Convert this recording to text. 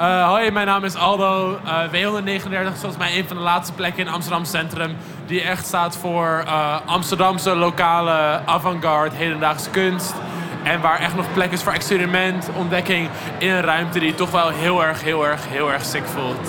Uh, hoi, mijn naam is Aldo. Eh, uh, W139 is volgens mij een van de laatste plekken in Amsterdam Centrum. Die echt staat voor uh, Amsterdamse lokale avant-garde, hedendaagse kunst. En waar echt nog plek is voor experiment, ontdekking in een ruimte die toch wel heel erg, heel erg, heel erg sick voelt.